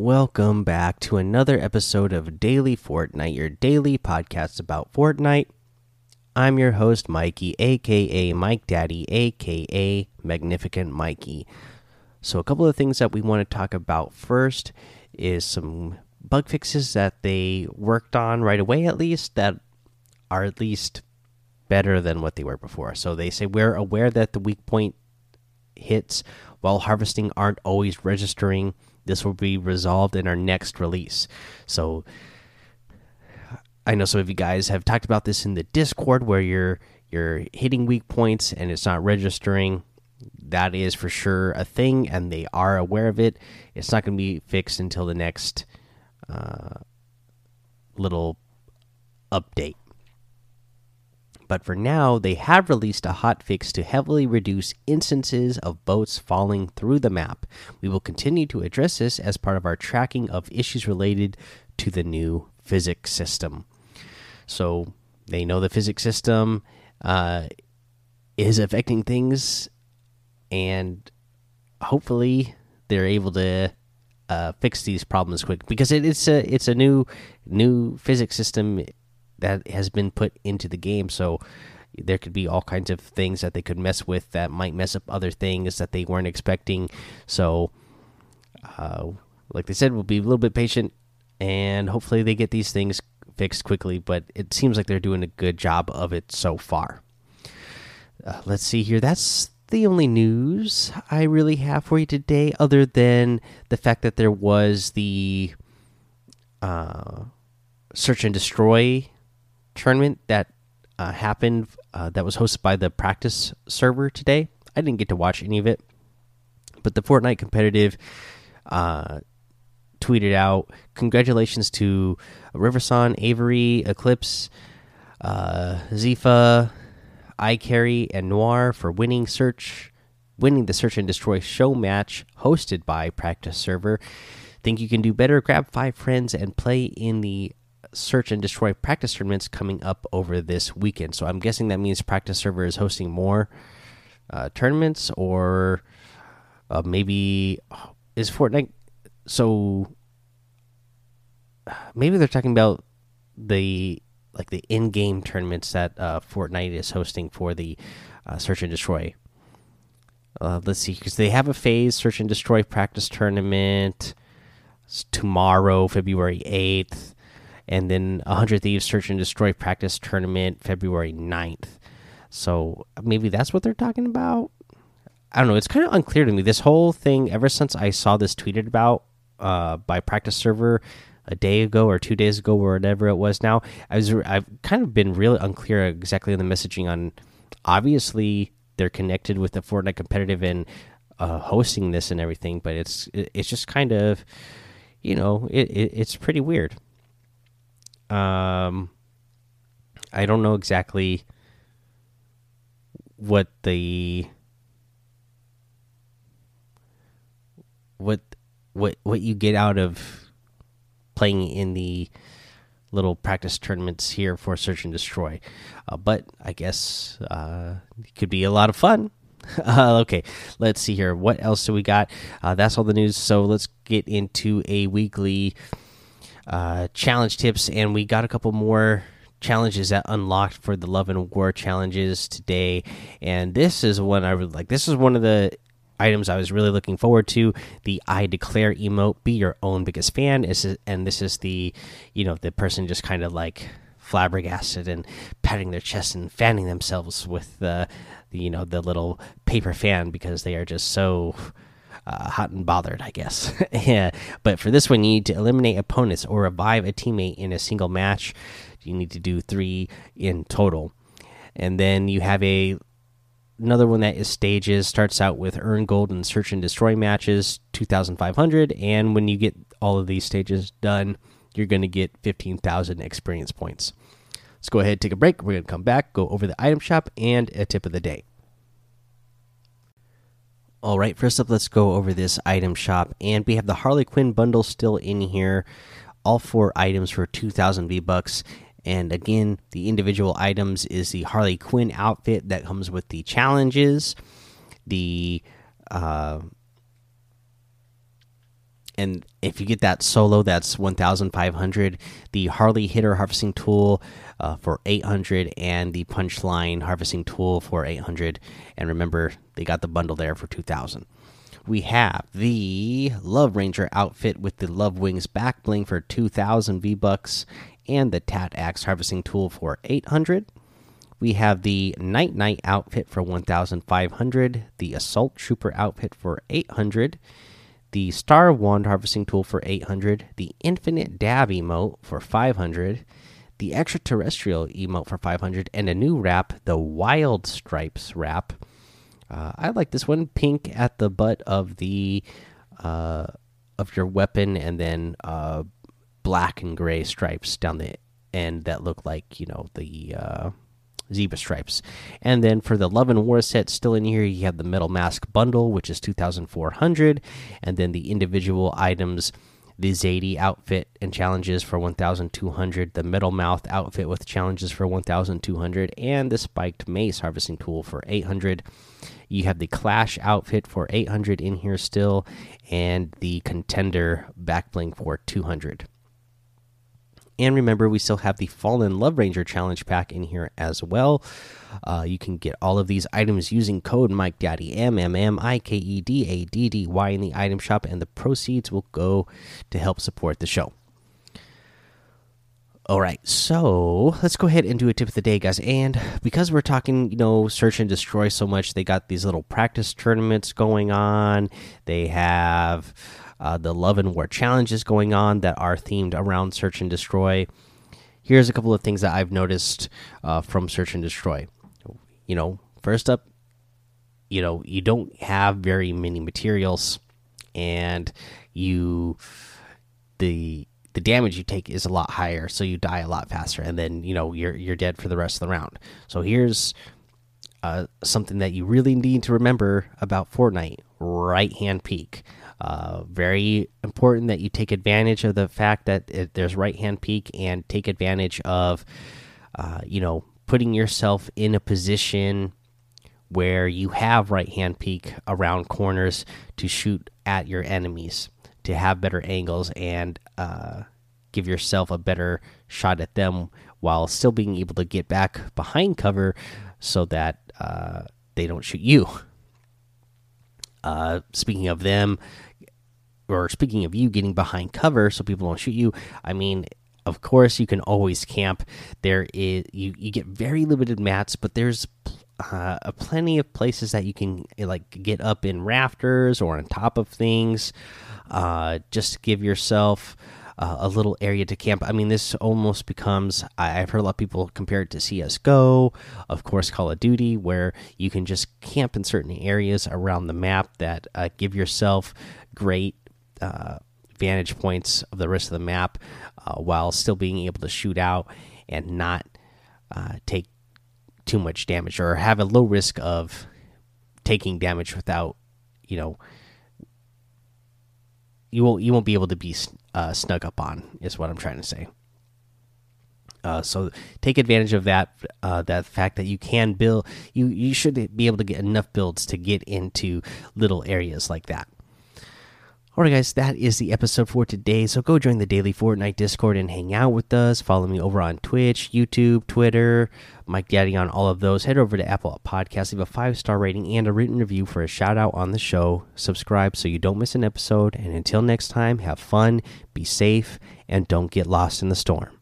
welcome back to another episode of Daily Fortnite, your daily podcast about Fortnite. I'm your host, Mikey, aka Mike Daddy, aka Magnificent Mikey. So, a couple of things that we want to talk about first is some bug fixes that they worked on right away, at least, that are at least better than what they were before. So, they say we're aware that the weak point hits while harvesting aren't always registering. This will be resolved in our next release. So, I know some of you guys have talked about this in the Discord where you're you're hitting weak points and it's not registering. That is for sure a thing, and they are aware of it. It's not going to be fixed until the next uh, little update. But for now, they have released a hotfix to heavily reduce instances of boats falling through the map. We will continue to address this as part of our tracking of issues related to the new physics system. So they know the physics system uh, is affecting things, and hopefully they're able to uh, fix these problems quick because it, it's a it's a new new physics system that has been put into the game. So there could be all kinds of things that they could mess with that might mess up other things that they weren't expecting. So, uh, like they said, we'll be a little bit patient and hopefully they get these things fixed quickly. But it seems like they're doing a good job of it so far. Uh, let's see here. That's the only news I really have for you today, other than the fact that there was the uh, search and destroy tournament that uh, happened uh, that was hosted by the practice server today. I didn't get to watch any of it, but the Fortnite competitive uh, tweeted out congratulations to Riverson, Avery, Eclipse, uh, Zifa, iCarry, and Noir for winning search, winning the search and destroy show match hosted by Practice Server. Think you can do better? Grab five friends and play in the search and destroy practice tournaments coming up over this weekend. So I'm guessing that means practice server is hosting more uh, tournaments, or uh, maybe is Fortnite. So maybe they're talking about the like the in-game tournaments that uh, Fortnite is hosting for the uh, search and destroy. Uh, let's see, because they have a FaZe search and destroy practice tournament tomorrow, February eighth and then 100 Thieves Search and Destroy Practice Tournament February 9th. So maybe that's what they're talking about. I don't know. It's kind of unclear to me. This whole thing, ever since I saw this tweeted about uh, by Practice Server a day ago or two days ago, or whatever it was now, I was I've kind of been really unclear exactly on the messaging on. Obviously, they're connected with the Fortnite competitive and uh, hosting this and everything, but it's it's just kind of, you know, it, it it's pretty weird. Um, I don't know exactly what the what what what you get out of playing in the little practice tournaments here for search and destroy. Uh, but i guess uh, it could be a lot of fun. Uh, okay let's see here. What else do we got? Uh, that's all the news. So let's get into a weekly uh, challenge tips, and we got a couple more challenges that unlocked for the Love and War challenges today. And this is one I would like. This is one of the items I was really looking forward to. The I declare emote. Be your own biggest fan. Is and this is the you know the person just kind of like flabbergasted and patting their chest and fanning themselves with the, the you know the little paper fan because they are just so uh, hot and bothered, I guess. yeah. But for this one, you need to eliminate opponents or revive a teammate in a single match. You need to do three in total, and then you have a another one that is stages. Starts out with earn gold and search and destroy matches, two thousand five hundred, and when you get all of these stages done, you're going to get fifteen thousand experience points. Let's go ahead, take a break. We're going to come back, go over the item shop, and a tip of the day. All right, first up, let's go over this item shop. And we have the Harley Quinn bundle still in here. All four items for 2,000 V bucks. And again, the individual items is the Harley Quinn outfit that comes with the challenges, the uh, and if you get that solo, that's 1,500. The Harley Hitter Harvesting Tool uh, for 800, and the Punchline Harvesting Tool for 800. And remember, they got the bundle there for 2,000. We have the Love Ranger outfit with the Love Wings back bling for 2,000 V bucks, and the Tat Axe Harvesting Tool for 800. We have the Night Knight outfit for 1,500, the Assault Trooper outfit for 800 the Star Wand harvesting tool for 800, the Infinite Dab emote for 500, the Extraterrestrial emote for 500, and a new wrap, the Wild Stripes wrap. Uh, I like this one, pink at the butt of the uh, of your weapon, and then uh, black and gray stripes down the end that look like you know the uh, zebra stripes. And then for the Love and War set, still in here, you have the Metal Mask bundle, which is 2,400, and then the individual items. The Zadie outfit and challenges for 1,200, the Metal Mouth outfit with challenges for 1,200, and the Spiked Mace harvesting tool for 800. You have the Clash outfit for 800 in here still, and the Contender backbling for 200. And remember, we still have the Fallen Love Ranger Challenge Pack in here as well. Uh, you can get all of these items using code Mike Daddy M M M I K E D A D D Y in the item shop, and the proceeds will go to help support the show. All right, so let's go ahead and do a tip of the day, guys. And because we're talking, you know, search and destroy so much, they got these little practice tournaments going on. They have uh, the Love and War challenges going on that are themed around Search and Destroy. Here's a couple of things that I've noticed uh, from Search and Destroy. You know, first up, you know, you don't have very many materials, and you the the damage you take is a lot higher, so you die a lot faster, and then you know you're you're dead for the rest of the round. So here's uh, something that you really need to remember about Fortnite: right hand peek. Uh, very important that you take advantage of the fact that it, there's right hand peek and take advantage of, uh, you know, putting yourself in a position where you have right hand peek around corners to shoot at your enemies to have better angles and uh, give yourself a better shot at them while still being able to get back behind cover so that uh, they don't shoot you. Uh, speaking of them, or speaking of you getting behind cover so people don't shoot you, I mean, of course you can always camp. There is you you get very limited mats, but there's uh, plenty of places that you can like get up in rafters or on top of things. Uh, just to give yourself uh, a little area to camp. I mean, this almost becomes. I, have heard a lot of people compare it to CS:GO, of course, Call of Duty, where you can just camp in certain areas around the map that uh, give yourself great uh, vantage points of the rest of the map uh, while still being able to shoot out and not take too much damage or have a low risk of taking damage without you know you won't you won't be able to be uh, snug up on is what I'm trying to say. Uh, so take advantage of that uh, that fact that you can build you you should be able to get enough builds to get into little areas like that. Alright, guys, that is the episode for today. So go join the daily Fortnite Discord and hang out with us. Follow me over on Twitch, YouTube, Twitter, Mike Daddy on all of those. Head over to Apple Podcasts, leave a five star rating and a written review for a shout out on the show. Subscribe so you don't miss an episode. And until next time, have fun, be safe, and don't get lost in the storm.